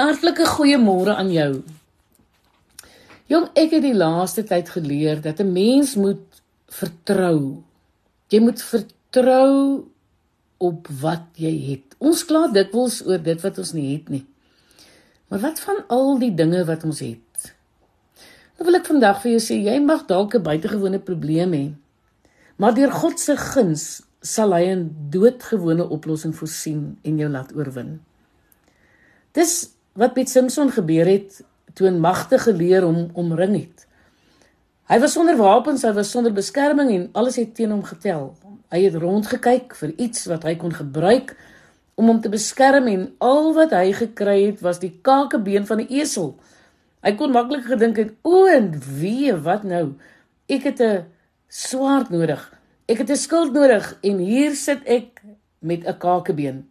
Hartlike goeiemôre aan jou. Jong, ek het die laaste tyd geleer dat 'n mens moet vertrou. Jy moet vertrou op wat jy het. Ons kla dikwels oor dit wat ons nie het nie. Maar wat van al die dinge wat ons het? Nou wil ek vandag vir jou sê, jy mag dalk 'n buitengewone probleem hê. Maar deur God se guns sal hy 'n doodgewone oplossing voorsien en jou laat oorwin. Dis wat met Samson gebeur het toe 'n magtige leer hom omring het. Hy was sonder wapens, hy was sonder beskerming en alles het teen hom getel. Hy het rondgekyk vir iets wat hy kon gebruik om hom te beskerm en al wat hy gekry het was die kakebeen van 'n esel. Hy kon maklik gedink het, "O, en wie, wat nou? Ek het 'n swaard nodig. Ek het 'n skild nodig en hier sit ek met 'n kakebeen."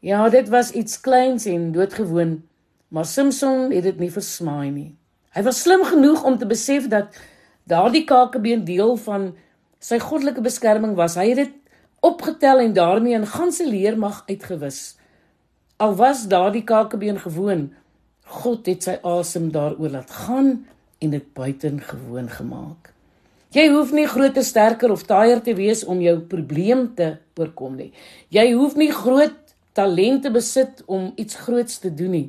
Ja, dit was iets kleins en doodgewoon, maar Samson het dit nie versmaai nie. Hy was slim genoeg om te besef dat daardie kakebeen deel van sy goddelike beskerming was. Hy het dit opgetel en daarmee 'n ganse leermag uitgewis. Al was daardie kakebeen gewoon, God het sy asem daaroor laat gaan en dit buitengewoon gemaak. Jy hoef nie groter, sterker of taaier te wees om jou probleem te oorkom nie. Jy hoef nie groot talente besit om iets groots te doen nie.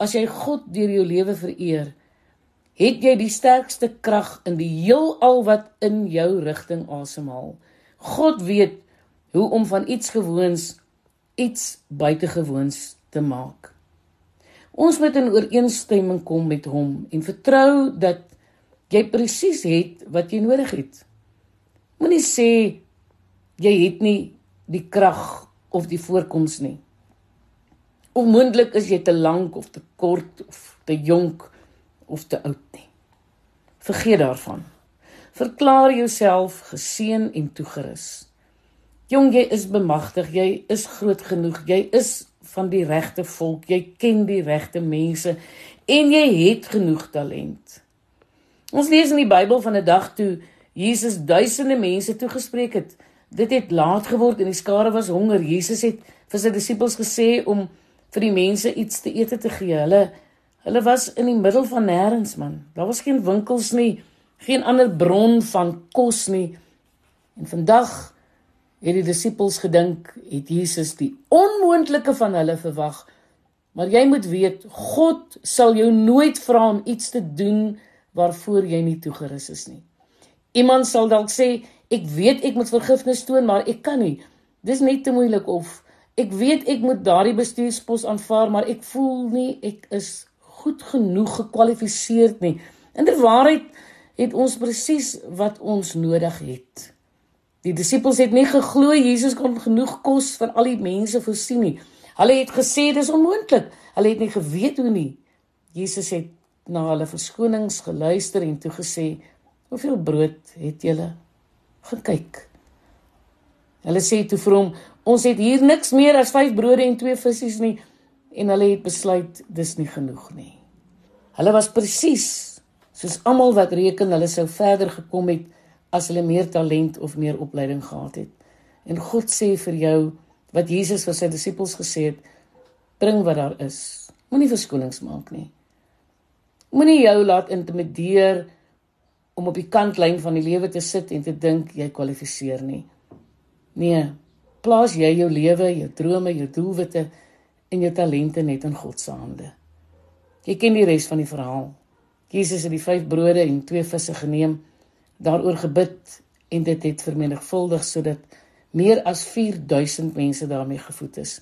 As jy God deur jou lewe vereer, het jy die sterkste krag in die heelal wat in jou rigting asemhaal. God weet hoe om van iets gewoons iets buitengewoons te maak. Ons moet in ooreenstemming kom met hom en vertrou dat jy presies het wat jy nodig het. Moenie sê jy het nie die krag of die voorkoms nie. Onmoontlik is jy te lank of te kort of te jonk of te oud nie. Vergeet daarvan. Verklaar jouself geseën en toegerus. Jong, jy is bemagtig, jy is groot genoeg, jy is van die regte volk, jy ken die regte mense en jy het genoeg talent. Ons lees in die Bybel van 'n dag toe Jesus duisende mense toegespreek het Dit het laat geword en die skare was honger. Jesus het vir sy disippels gesê om vir die mense iets te eet te gee. Hulle hulle was in die middel van nêrens man. Daar was geen winkels nie, geen ander bron van kos nie. En vandag het die disippels gedink het Jesus die onmoontlike van hulle verwag. Maar jy moet weet, God sal jou nooit vra om iets te doen waarvoor jy nie toegerus is nie. Iemand sal dalk sê ek weet ek moet vergifnis toon, maar ek kan nie. Dis net te moeilik of ek weet ek moet daardie bestuurspos aanvaar, maar ek voel nie ek is goed genoeg gekwalifiseer nie. Inderwaarheid het ons presies wat ons nodig het. Die disippels het nie geglo Jesus kon genoeg kos vir al die mense voorsien nie. Hulle het gesê dis onmoontlik. Hulle het nie geweet hoe nie. Jesus het na hulle verskonings geluister en toe gesê: "Hoeveel brood het julle?" Gaan kyk. Hulle sê toe vir hom, ons het hier niks meer as 5 brode en 2 visse nie en hulle het besluit dis nie genoeg nie. Hulle was presies soos almal wat reken hulle sou verder gekom het as hulle meer talent of meer opleiding gehad het. En God sê vir jou wat Jesus vir sy disippels gesê het, bring wat daar is. Moenie verskonings maak nie. Moenie jou laat intimideer om op die kantlyn van die lewe te sit en te dink jy kwalifiseer nie. Nee, plaas jy jou lewe, jou drome, jou doelwitte en jou talente net in God se hande. Jy ken die res van die verhaal. Jesus het die 5 brode en 2 visse geneem, daaroor gebid en dit het vermenigvuldig sodat meer as 4000 mense daarmee gevoed is.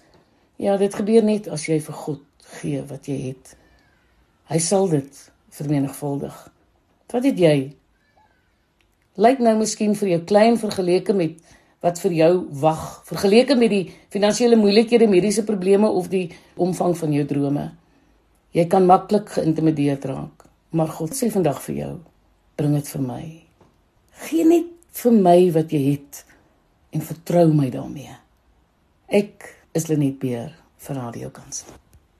Ja, dit gebeur net as jy vir God gee wat jy het. Hy sal dit vermenigvuldig. Wat het jy lyk nou miskien vir jou klein vergeleke met wat vir jou wag, vergeleke met die finansiële moeilikhede, mediese probleme of die omvang van jou drome. Jy kan maklik geïntimideerd raak, maar God sê vandag vir jou, bring dit vir my. Gee net vir my wat jy het en vertrou my daarmee. Ek is Lenet Beer vir Radio Kansel.